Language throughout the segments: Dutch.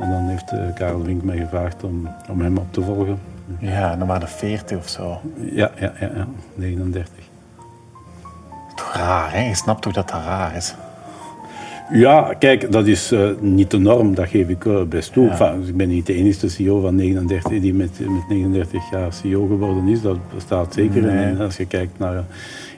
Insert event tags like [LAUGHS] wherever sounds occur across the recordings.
En dan heeft uh, Karel Wink mij gevraagd om, om hem op te volgen. Ja, dan waren er 40 of zo. Ja, ja, ja, ja 39. Toch raar, hè? Je snapt toch dat dat raar is? Ja, kijk, dat is uh, niet de norm, dat geef ik uh, best toe. Ja. Enfin, ik ben niet de enige CEO van 39 die met, met 39 jaar CEO geworden is. Dat bestaat zeker. Nee. En als je kijkt naar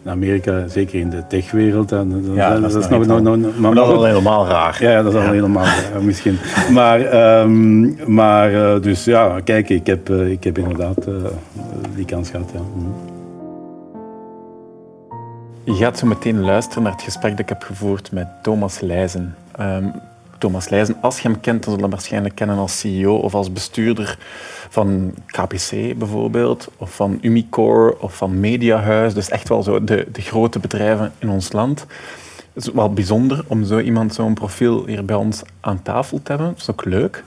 in Amerika, zeker in de techwereld, dan, dan ja, dat, dat is nog, nog, nog, nog, maar dat is al helemaal raar. Ja, dat is al helemaal raar, misschien. Maar, um, maar uh, dus ja, kijk, ik heb, ik heb inderdaad die kans gehad. Ja. Mm. Je gaat zo meteen luisteren naar het gesprek dat ik heb gevoerd met Thomas Leijzen. Um, Thomas Leijzen, als je hem kent, dan zul je hem waarschijnlijk kennen als CEO of als bestuurder van KPC bijvoorbeeld, of van Umicore of van Mediahuis. Dus echt wel zo de, de grote bedrijven in ons land. Het is wel bijzonder om zo iemand, zo'n profiel hier bij ons aan tafel te hebben. Dat is ook leuk.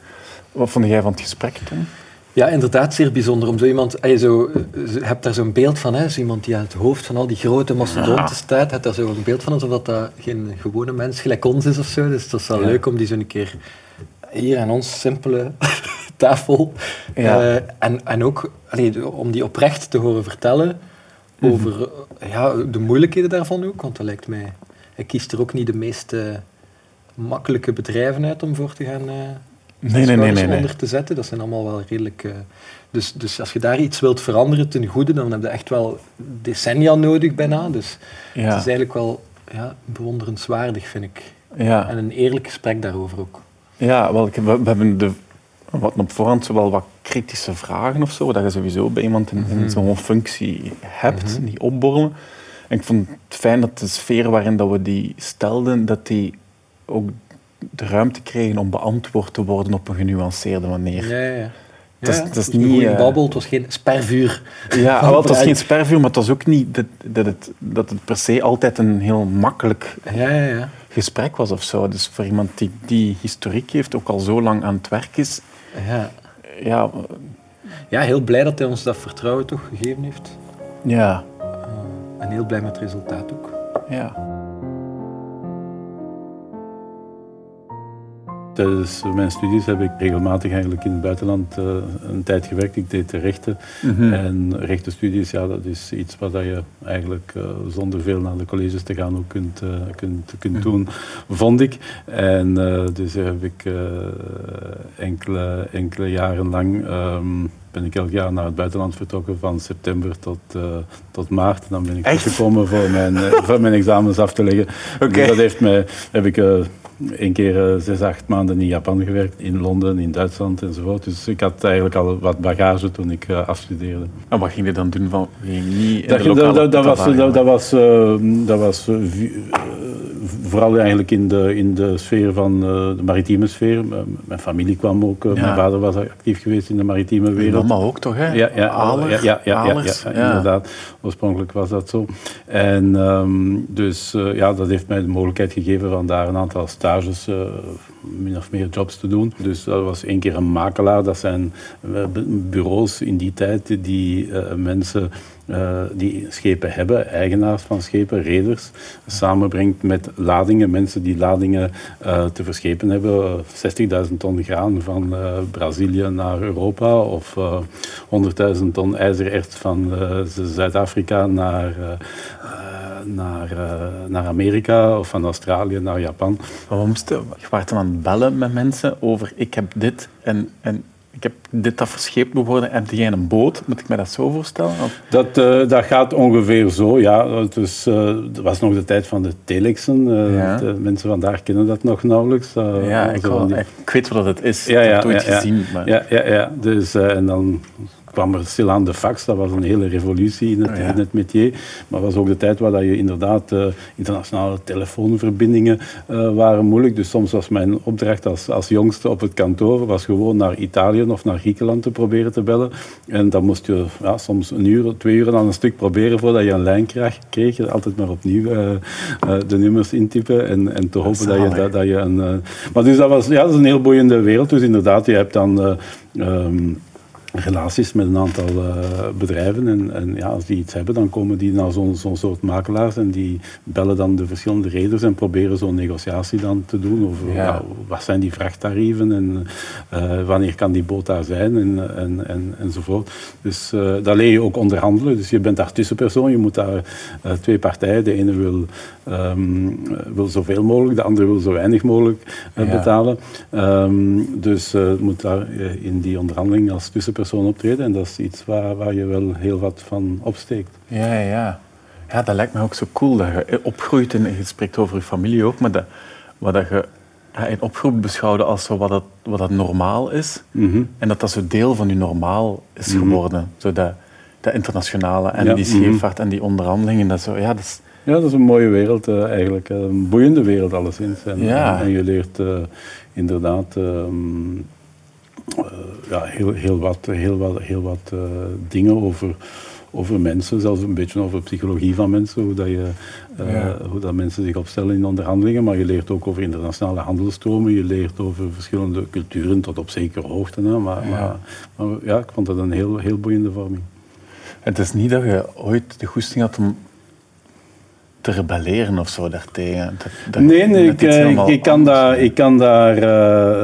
Wat vond jij van het gesprek, Tom? Ja, inderdaad, zeer bijzonder. Om zo iemand, je zo, je hebt daar zo'n beeld van, hè, zo iemand die aan het hoofd van al die grote mastodonten ja. staat, hebt daar zo een beeld van alsof dat, dat geen gewone mens gelijk ons is of zo. Dus dat is wel ja. leuk om die zo een keer hier aan ons simpele [LAUGHS] tafel. Ja. Uh, en, en ook allee, om die oprecht te horen vertellen over mm -hmm. ja, de moeilijkheden daarvan ook. Want dat lijkt mij, hij kiest er ook niet de meest uh, makkelijke bedrijven uit om voor te gaan. Uh, nee, nee, nee, nee, onder te zetten. Dat zijn allemaal wel redelijk... Uh, dus, dus als je daar iets wilt veranderen ten goede, dan heb je echt wel decennia nodig bijna. Dus het is eigenlijk wel ja, bewonderenswaardig, vind ik. Ja. En een eerlijk gesprek daarover ook. Ja, wel, we, we hebben de, wat op voorhand wel wat kritische vragen of zo, dat je sowieso bij iemand in, in Mhm. zo'n functie hebt, die opborrelen. En ik vond het fijn dat de sfeer waarin dat we die stelden, dat die ook de ruimte kregen om beantwoord te worden op een genuanceerde manier. Ja, ja, ja. Het is- een niet, goeie eh, babbel, het was geen spervuur. Ja, wel, het was [LAUGHS] geen spervuur, maar het was ook niet dat, dat, het, dat het per se altijd een heel makkelijk Ja, ja, ja. gesprek was of zo. Dus voor iemand die die historiek heeft, ook al zo lang aan het werk is, ja. ja, Ja, heel blij dat hij ons dat vertrouwen toch gegeven heeft. ja, Uh, en heel blij met het resultaat ook. ja. Tijdens mijn studies heb ik regelmatig eigenlijk in het buitenland uh, een tijd gewerkt. Ik deed de rechten. Mhm. En rechtenstudies, ja, dat is iets wat je eigenlijk uh, zonder veel naar de colleges te gaan ook kunt, uh, kunt, kunt doen, vond ik. En dus heb ik enkele, enkele jaren lang um, ben ik elk jaar naar het buitenland vertrokken van september tot, uh, tot maart. Dan ben ik gekomen voor mijn, uh, voor mijn examens af te leggen. [LAUGHS] Oké. Dus dat heeft mij, heb ik uh, een keer zes, acht maanden in Japan gewerkt, in Londen, in Duitsland enzovoort. Dus ik had eigenlijk al wat bagage toen ik afstudeerde. En wat ging je dan doen? Van, ging je niet in Dat, de dat, lokale dat, dat was, dat, was, dat was eh, vooral eigenlijk in de, in de sfeer van uh, de maritieme sfeer. Mijn familie kwam ook, Ja. mijn vader was actief geweest in de maritieme wereld. mama ook toch, hè? Ja, ja, Aler, ja, ja, ja, ja, Alers, ja, inderdaad. Oorspronkelijk was dat zo. En um, dus uh, ja, dat heeft mij de mogelijkheid gegeven van daar een aantal stages, uh, min of meer jobs te doen. Dus dat was één keer een makelaar. Dat zijn bureaus in die tijd die uh, mensen uh, die schepen hebben, eigenaars van schepen, reders, samenbrengt met ladingen, mensen die ladingen uh, te verschepen hebben. 60.000 ton graan van Brazilië naar Europa of 100.000 ton ijzererts van Zuid-Afrika naar, naar, naar Amerika of van Australië naar Japan. Moesten, je was dan aan bellen met mensen over ik heb dit en, en ik heb dit dat verscheept moet worden. Heb jij een boot? Moet ik me dat zo voorstellen? Of? Dat, uh, dat gaat ongeveer zo, ja. Het was, uh, het was nog de tijd van de telexen. Uh, Ja. de mensen vandaag kennen dat nog nauwelijks. ja, ik, wel, die- ik weet wat het is. Ja, ik ja, heb het ooit ja, ja. gezien. Maar... Ja, ja, ja. Dus, eh, en dan kwam er stilaan de fax. Dat was een hele revolutie in het, Oh, ja. in het métier. Maar het was ook de tijd waar dat je inderdaad eh, internationale telefoonverbindingen eh, waren moeilijk. Dus soms was mijn opdracht als, als jongste op het kantoor was gewoon naar Italië of naar Griekenland te proberen te bellen. En dan moest je ja, soms een uur, twee uur aan een stuk proberen voordat je een lijn kreeg. altijd maar opnieuw eh, de nummers intypen en, en te hopen dat je, dat, dat je een... maar dus dat was ja, dat is een heel boeiende wereld. Dus inderdaad, je hebt dan... eh, ehm, relaties met een aantal uh, bedrijven. En, en, ja, als die iets hebben, dan komen die naar zo'n zo'n soort makelaars en die bellen dan de verschillende reders en proberen zo'n negociatie dan te doen over ja. Ja, wat zijn die vrachttarieven en uh, wanneer kan die boot daar zijn en, en, en, enzovoort. Dus uh, daar leer je ook onderhandelen. Dus je bent daar tussenpersoon, je moet daar twee partijen, de ene wil, um, wil zoveel mogelijk, de andere wil zo weinig mogelijk betalen. Um, dus je moet daar in die onderhandeling als tussenpersoon persoon optreden. En dat is iets waar, waar je wel heel wat van opsteekt. Ja, ja. Ja, dat lijkt me ook zo cool dat je opgroeit en je spreekt over je familie ook, maar dat, wat dat je ja, in opgroep beschouwde als zo wat, dat, wat dat normaal is. Mhm. En dat dat zo deel van je normaal is mhm. geworden. Zo dat, dat internationale en die mhm. scheepvaart en die onderhandelingen. Dat zo, ja, dat is... ja, dat is een mooie wereld uh, eigenlijk. Een boeiende wereld alleszins. En, ja. en, je leert uh, inderdaad... Um, uh, ja, heel, heel wat, heel wat, heel wat uh, dingen over, over mensen, zelfs een beetje over psychologie van mensen, hoe, dat je, uh, ja. hoe dat mensen zich opstellen in onderhandelingen. Maar je leert ook over internationale handelstromen, je leert over verschillende culturen tot op zekere hoogte. Hè. Maar, ja. Maar, maar, ja, ik vond dat een heel, heel boeiende vorming. Het is niet dat je ooit de goesting had om te rebelleren of zo daartegen? Dat, nee, nee ik, eh, ik, kan daar, ik kan daar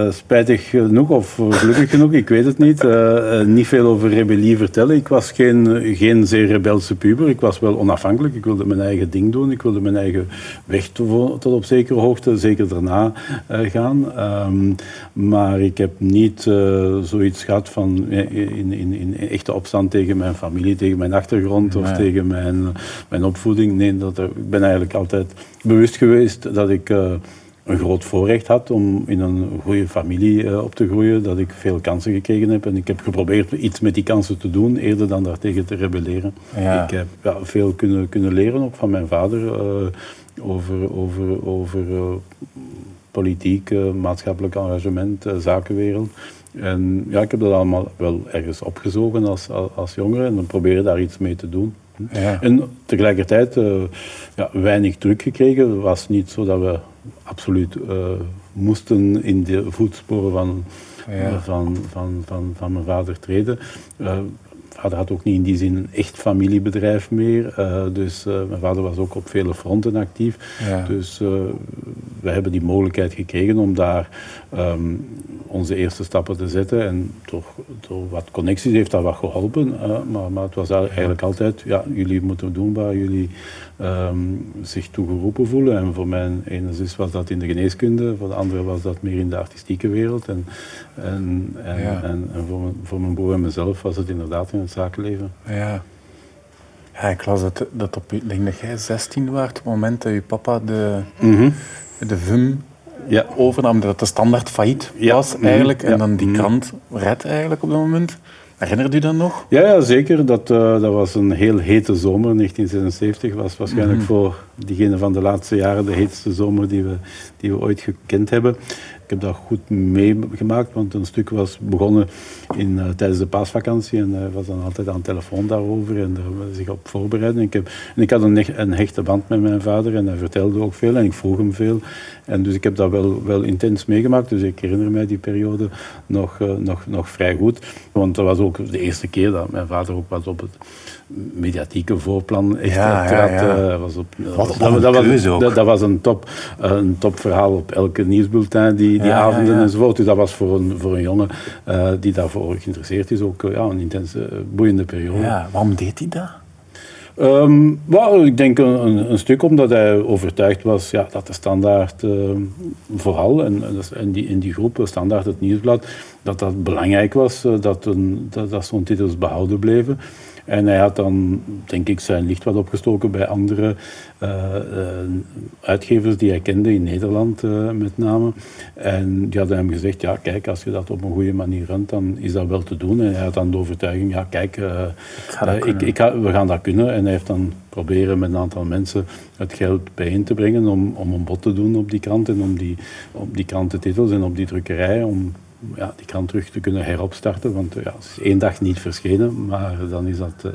uh, spijtig genoeg of gelukkig genoeg, ik weet het niet, uh, niet veel over rebellie vertellen. Ik was geen, geen zeer rebelse puber. Ik was wel onafhankelijk. Ik wilde mijn eigen ding doen. Ik wilde mijn eigen weg tot op zekere hoogte, zeker daarna gaan. Um, maar ik heb niet zoiets gehad van in, in, in, echte opstand tegen mijn familie, tegen mijn achtergrond nee. of tegen mijn, mijn opvoeding. Nee, dat er, ik ben eigenlijk altijd bewust geweest dat ik uh, een groot voorrecht had om in een goede familie uh, op te groeien, dat ik veel kansen gekregen heb en ik heb geprobeerd iets met die kansen te doen, eerder dan daartegen te rebelleren. Ja. Ik heb ja, veel kunnen, kunnen leren, ook van mijn vader, uh, over, over, over politiek, maatschappelijk engagement, zakenwereld. En ja, ik heb dat allemaal wel ergens opgezogen als, als, als jongere en dan proberen daar iets mee te doen. Ja. En tegelijkertijd uh, ja, weinig teruggekregen. Het was niet zo dat we absoluut uh, moesten in de voetsporen van, ja. van, van, van, van, mijn vader treden. Vader had ook niet in die zin een echt familiebedrijf meer. dus mijn vader was ook op vele fronten actief. Ja. Dus we hebben die mogelijkheid gekregen om daar um, onze eerste stappen te zetten. En toch, door wat connecties heeft dat wat geholpen. Maar, maar, het was eigenlijk altijd, ja, jullie moeten doen waar jullie um, zich toegeroepen voelen. En voor mijn ene zus was dat in de geneeskunde, voor de andere was dat meer in de artistieke wereld. En, en, en, ja. en, en voor, mijn, voor, mijn, broer en mezelf was het inderdaad in het zakenleven. Ja. Ja, ik las dat, dat op, denk dat jij 16 was op het moment dat je papa de, mm -hmm. de VUM ja. overnam, dat de standaard failliet was ja. eigenlijk. Mm -hmm. En dan die ja. krant redt eigenlijk op dat moment. Herinnert u dat nog? Ja, ja zeker. Dat, uh, dat was een heel hete zomer. 1976 was waarschijnlijk Mhm. voor diegene van de laatste jaren de heetste zomer die we, die we ooit gekend hebben. Ik heb dat goed meegemaakt, want een stuk was begonnen in, uh, tijdens de paasvakantie en hij was dan altijd aan de telefoon daarover en daar zich op voorbereiden. Ik, heb, en ik had een, een, hechte band met mijn vader en hij vertelde ook veel en ik vroeg hem veel. En dus ik heb dat wel, wel intens meegemaakt, dus ik herinner mij die periode nog, uh, nog, nog vrij goed. Want dat was ook de eerste keer dat mijn vader ook was op het mediatieke voorplan echt ja, trad. Ja, ja. Uh, was op, Wat dat, was, ook. dat, dat was een, top, uh, een topverhaal op elke nieuwsbulletin die, die avonden enzovoort. Dus dat was voor een, voor een jongen uh, die daarvoor geïnteresseerd is ook ja, een intense, boeiende periode. Ja, waarom deed hij dat? Um, well, ik denk een, een, stuk omdat hij overtuigd was ja, dat de standaard uh, vooral, en, en die, in die groep, standaard het nieuwsblad, dat dat belangrijk was, dat, een, dat, dat zo'n titels behouden bleven. En hij had dan, denk ik, zijn licht wat opgestoken bij andere uh, uh, uitgevers die hij kende in Nederland uh, met name. En die hadden hem gezegd, ja kijk, als je dat op een goede manier runt, dan is dat wel te doen. En hij had dan de overtuiging, ja kijk, ik ga ik, ik ga, we gaan dat kunnen. En hij heeft dan proberen met een aantal mensen het geld bijeen te brengen om, om een bod te doen op die krant en om die, op die krantentitels en op die drukkerij, om ja, die krant terug te kunnen heropstarten. Want ja, het is één dag niet verschenen, maar dan is dat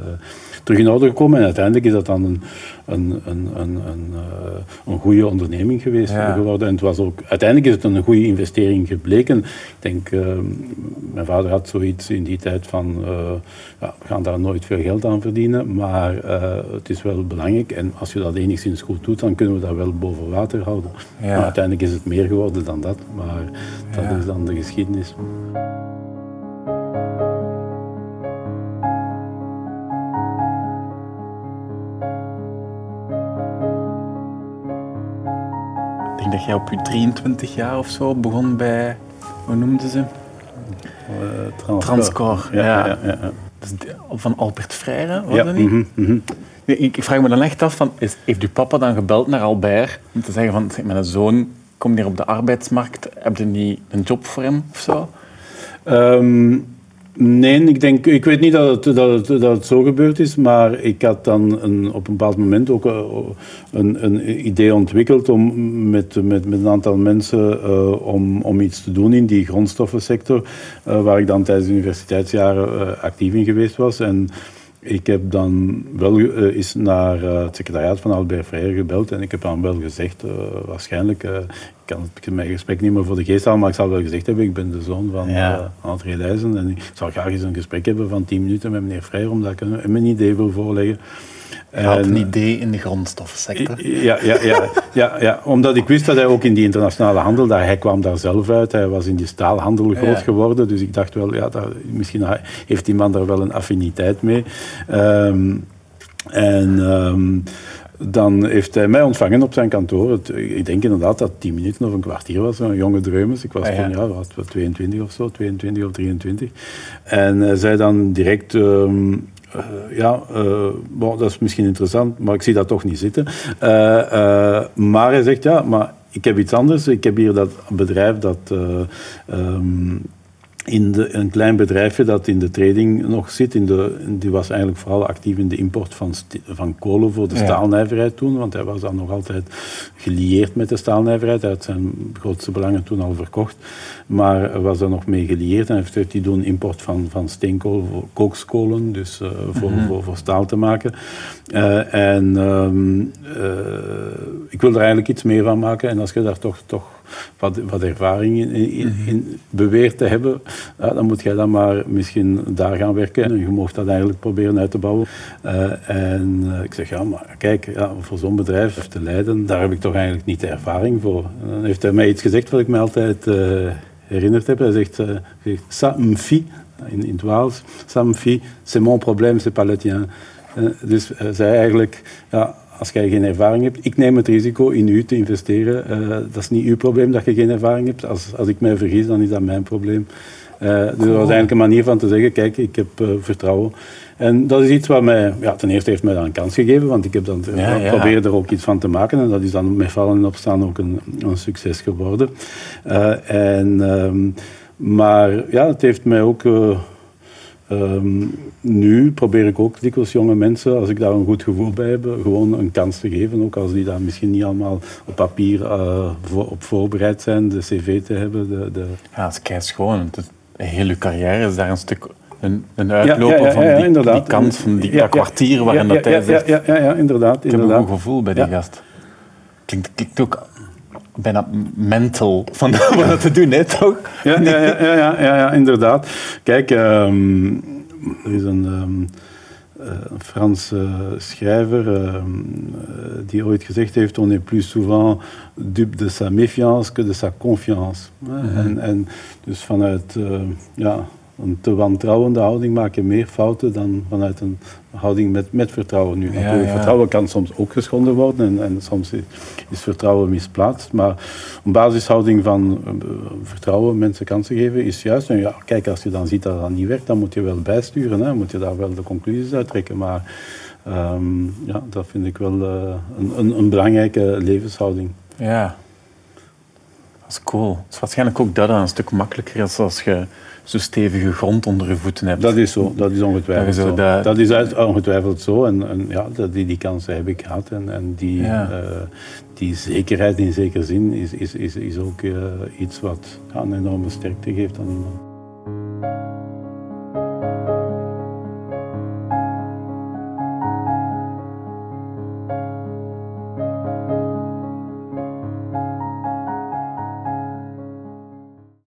terug in orde gekomen. En uiteindelijk is dat dan een, een, een, een, een, een goede onderneming geweest geworden. En het was ook, uiteindelijk is het een goede investering gebleken. Ik denk, mijn vader had zoiets in die tijd van, ja, we gaan daar nooit veel geld aan verdienen, maar het is wel belangrijk. En als je dat enigszins goed doet, dan kunnen we dat wel boven water houden. Maar uiteindelijk is het meer geworden dan dat, maar dat is dan de geschiedenis. Denk dat jij op je 23 jaar of zo begon bij, hoe noemden ze? Uh, Transcor. Ja, ja. ja, ja, Dus van Albert Freire, was dat niet? Mm ik vraag me dan echt af, van, is, heeft uw papa dan gebeld naar Albert om te zeggen van, mijn zoon komt hier op de arbeidsmarkt, heb je niet een job voor hem of zo? Ehm, nee, ik, denk, ik weet niet dat het, dat, het, dat het zo gebeurd is, maar ik had dan een, op een bepaald moment ook eh, een, een idee ontwikkeld om met, met, met een aantal mensen uh, om, om iets te doen in die grondstoffensector, uh, waar ik dan tijdens de universiteitsjaren actief in geweest was. En, ik heb dan wel uh, eens naar het secretariaat van Albert Freire gebeld en ik heb dan wel gezegd, waarschijnlijk, kan het mijn gesprek niet meer voor de geest halen, maar ik zal wel gezegd hebben, ik ben de zoon van ja. André Leijzen en ik zou graag eens een gesprek hebben van 10 minuten met meneer Freire, omdat ik een, mijn idee wil voorleggen. Had een idee in de grondstoffensector. Ja, ja, ja, ja, ja, omdat ik wist dat hij ook in die internationale handel, dat hij kwam daar zelf uit, hij was in die staalhandel groot geworden, dus ik dacht wel, ja, daar, misschien heeft die man daar wel een affiniteit mee. Um, en um, dan heeft hij mij ontvangen op zijn kantoor. Het, ik denk inderdaad dat het tien minuten of een kwartier was, een jonge dreumers. Ik was ah, toen, ja, wat, 22 of zo, 22 of 23. En hij zei dan direct, um, uh, ja, uh, bon, dat is misschien interessant, maar ik zie dat toch niet zitten. Uh, maar hij zegt, ja, maar ik heb iets anders. Ik heb hier dat bedrijf dat... Um, in de, een klein bedrijfje dat in de trading nog zit. In de, die was eigenlijk vooral actief in de import van, van kolen voor de ja. staalnijverheid toen. Want hij was dan nog altijd gelieerd met de staalnijverheid. Hij had zijn grootste belangen toen al verkocht. Maar was er nog mee gelieerd. En heeft hij doen import van, van steenkool, voor kookskolen. Dus uh, voor, mm -hmm. voor, voor, staal te maken. Uh, en um, uh, ik wil er eigenlijk iets meer van maken. En als je daar toch... toch wat, wat ervaring in, in, beweert te hebben, ja, dan moet jij dan maar misschien daar gaan werken. En je mocht dat eigenlijk proberen uit te bouwen. Uh, en uh, ik zeg, ja, maar kijk, ja, voor zo'n bedrijf te leiden, daar heb ik toch eigenlijk niet de ervaring voor. En dan heeft hij mij iets gezegd wat ik me altijd uh, herinnerd heb. Hij zegt, zegt ça me fie, in, in het Waals, ça me fie, c'est mon problème, c'est pas le tien. dus hij zei eigenlijk, ja, als jij geen ervaring hebt, ik neem het risico in u te investeren. Uh, dat is niet uw probleem dat je geen ervaring hebt. Als, als ik mij vergis, dan is dat mijn probleem. Uh, dus dat was eigenlijk een manier van te zeggen, kijk, ik heb uh, vertrouwen. En dat is iets wat mij, ja, ten eerste heeft mij dan een kans gegeven, want ik heb dan ja, ja. probeer er ook iets van te maken. En dat is dan met vallen en opstaan ook een, een succes geworden. en, um, maar ja, het heeft mij ook Um, nu probeer ik ook dikwijls jonge mensen, als ik daar een goed gevoel bij heb, gewoon een kans te geven. Ook als die daar misschien niet allemaal op papier uh, voor, op voorbereid zijn, de cv te hebben. De, de... Ja, het is gewoon. Heel je carrière is daar een stuk een, een uitloper ja, ja, ja, van die, die, kans, van die dat kwartier waarin dat hij zegt... Ja, ja, ja, inderdaad. Ik heb een goed gevoel bij die gast. Klinkt, klinkt ook bijna mental van [LAUGHS] dat te doen, hè, toch? Ja, ja, ja, ja, ja, ja inderdaad. Kijk, um, er is een, um, een Franse schrijver um, die ooit gezegd heeft: On est plus souvent dupe de sa méfiance que de sa confiance. Mm -hmm. en, en, dus vanuit uh, ja, een te wantrouwende houding maak je meer fouten dan vanuit een houding met, met vertrouwen. Nu, ja, ja. Vertrouwen kan soms ook geschonden worden en, en, soms is vertrouwen misplaatst. Maar een basishouding van uh, vertrouwen, mensen kansen geven, is juist. En ja, kijk, als je dan ziet dat dat niet werkt, dan moet je wel bijsturen. Hè, moet je daar wel de conclusies uit trekken. Maar um, ja, dat vind ik wel uh, een, een, een belangrijke levenshouding. Ja, dat is cool. Het is waarschijnlijk ook dat een stuk makkelijker is als je zo stevige grond onder je voeten hebt. Dat is zo, dat is ongetwijfeld Dat is zo. dat- Dat is ongetwijfeld zo en, en ja, die, die kansen heb ik gehad en, en die, Ja. eh, die zekerheid in zekere zin is, is, is, is ook eh, iets wat ja, een enorme sterkte geeft aan iemand.